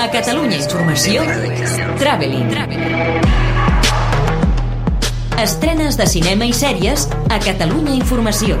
A Catalunya Informació, Traveling. Estrenes de cinema i sèries a Catalunya Informació.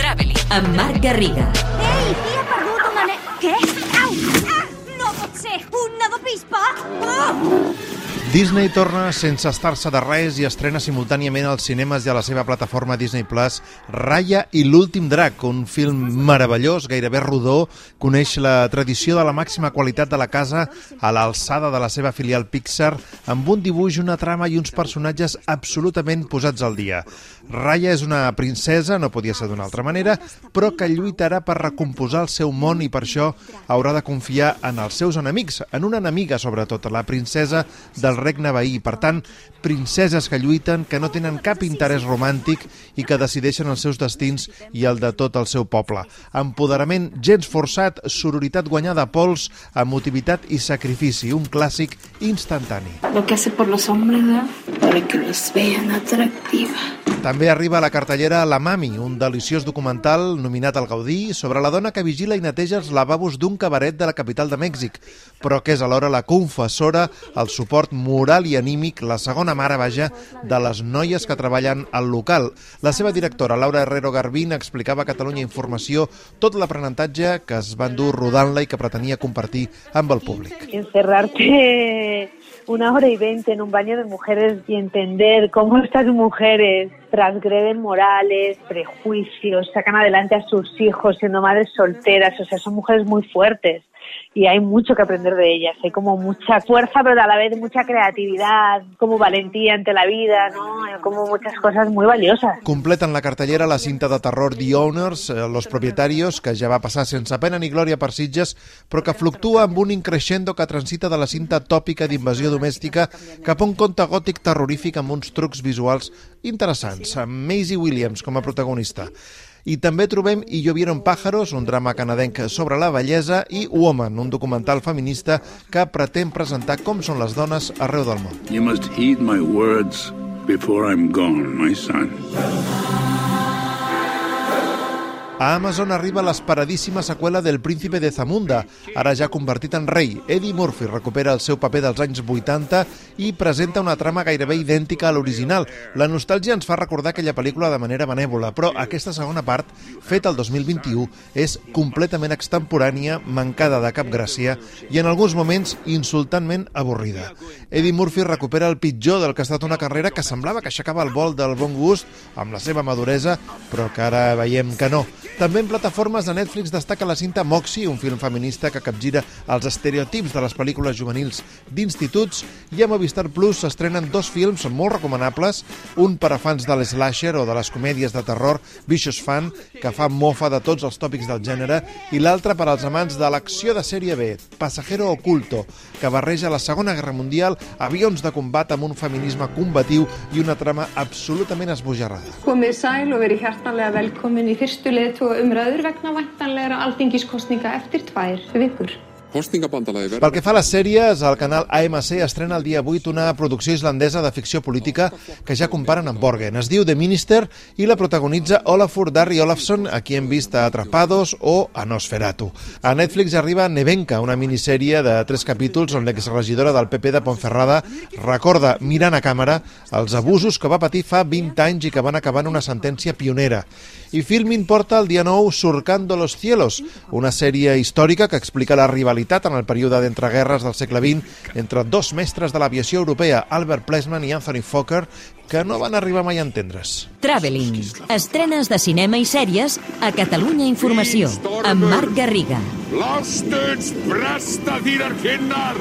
Traveling, amb Marc Garriga. Ei, he perdut una ne... Què? Au! Ah, no pot ser! Un nadó pispa! Oh! Disney torna sense estar-se de res i estrena simultàniament als cinemes i a la seva plataforma Disney Plus Raya i l'últim drac, un film meravellós, gairebé rodó, coneix la tradició de la màxima qualitat de la casa a l'alçada de la seva filial Pixar, amb un dibuix, una trama i uns personatges absolutament posats al dia. Raya és una princesa, no podia ser d'una altra manera, però que lluitarà per recomposar el seu món i per això haurà de confiar en els seus enemics, en una enemiga sobretot, la princesa del regne veí. Per tant, princeses que lluiten, que no tenen cap interès romàntic i que decideixen els seus destins i el de tot el seu poble. Empoderament gens forçat, sororitat guanyada a pols, emotivitat i sacrifici, un clàssic instantani. Lo que hace por los hombres, ¿verdad? Para que los vean atractiva. També arriba a la cartellera La Mami, un deliciós documental nominat al Gaudí sobre la dona que vigila i neteja els lavabos d'un cabaret de la capital de Mèxic, però que és alhora la confessora, el suport moral i anímic, la segona mare, vaja, de les noies que treballen al local. La seva directora, Laura Herrero Garbín, explicava a Catalunya Informació tot l'aprenentatge que es van dur rodant-la i que pretenia compartir amb el públic. encerrarte una hora y veinte en un baño de mujeres y entender cómo estas mujeres transgreden morales, prejuicios, sacan adelante a sus hijos siendo madres solteras, o sea, son mujeres muy fuertes y hay mucho que aprender de ellas. Hay como mucha fuerza, pero a la vez mucha creatividad, como valentía ante la vida, ¿no? Como muchas cosas muy valiosas. Completen la cartellera la cinta de terror The Owners, eh, Los Propietarios, que ja va passar sense pena ni glòria per Sitges, però que fluctua amb un increixendo que transita de la cinta tòpica d'invasió domèstica cap a un conte gòtic terrorífic amb uns trucs visuals interessants, amb Maisie Williams com a protagonista. I també trobem I llovieron pájaros, un drama canadenc sobre la bellesa, i Woman, un documental feminista que pretén presentar com són les dones arreu del món. You must heed my words before I'm gone, my son. A Amazon arriba l'esperadíssima seqüela del Príncipe de Zamunda, ara ja convertit en rei. Eddie Murphy recupera el seu paper dels anys 80 i presenta una trama gairebé idèntica a l'original. La nostàlgia ens fa recordar aquella pel·lícula de manera benèvola, però aquesta segona part, feta el 2021, és completament extemporània, mancada de cap gràcia i en alguns moments insultantment avorrida. Eddie Murphy recupera el pitjor del que ha estat una carrera que semblava que aixecava el vol del bon gust amb la seva maduresa, però que ara veiem que no. També en plataformes de Netflix destaca la cinta Moxie, un film feminista que capgira els estereotips de les pel·lícules juvenils d'instituts, i a Movistar Plus s'estrenen dos films molt recomanables, un per a fans de l'slasher o de les comèdies de terror Vicious Fan, que fa mofa de tots els tòpics del gènere, i l'altre per als amants de l'acció de sèrie B, Pasajero Oculto, que barreja la Segona Guerra Mundial, avions de combat amb un feminisme combatiu i una trama absolutament esbojarrada. Komið sæl og verið hjartanlega velkomin í fyrstu leðtóa umræður vegna væntanlegra alþingiskostninga eftir tvær vikur. Kostningabandalagi Pel que fa a les sèries, el canal AMC estrena el dia 8 una producció islandesa de ficció política que ja comparen amb Borgen. Es diu The Minister i la protagonitza Olafur Darri Olafsson, a qui hem vist a Atrapados o a Nosferatu. A Netflix arriba Nevenka, una minissèrie de tres capítols on l'exregidora del PP de Ponferrada recorda, mirant a càmera, els abusos que va patir fa 20 anys i que van acabar en una sentència pionera. I Filmin porta el dia 9 Surcando los cielos, una sèrie històrica que explica la rivalitat en el període d'entreguerres del segle XX entre dos mestres de l'aviació europea, Albert Plessman i Anthony Fokker, que no van arribar mai a entendre's. Traveling. Estrenes de cinema i sèries a Catalunya Informació. Amb Marc Garriga. Lasted bresta þínar kinnar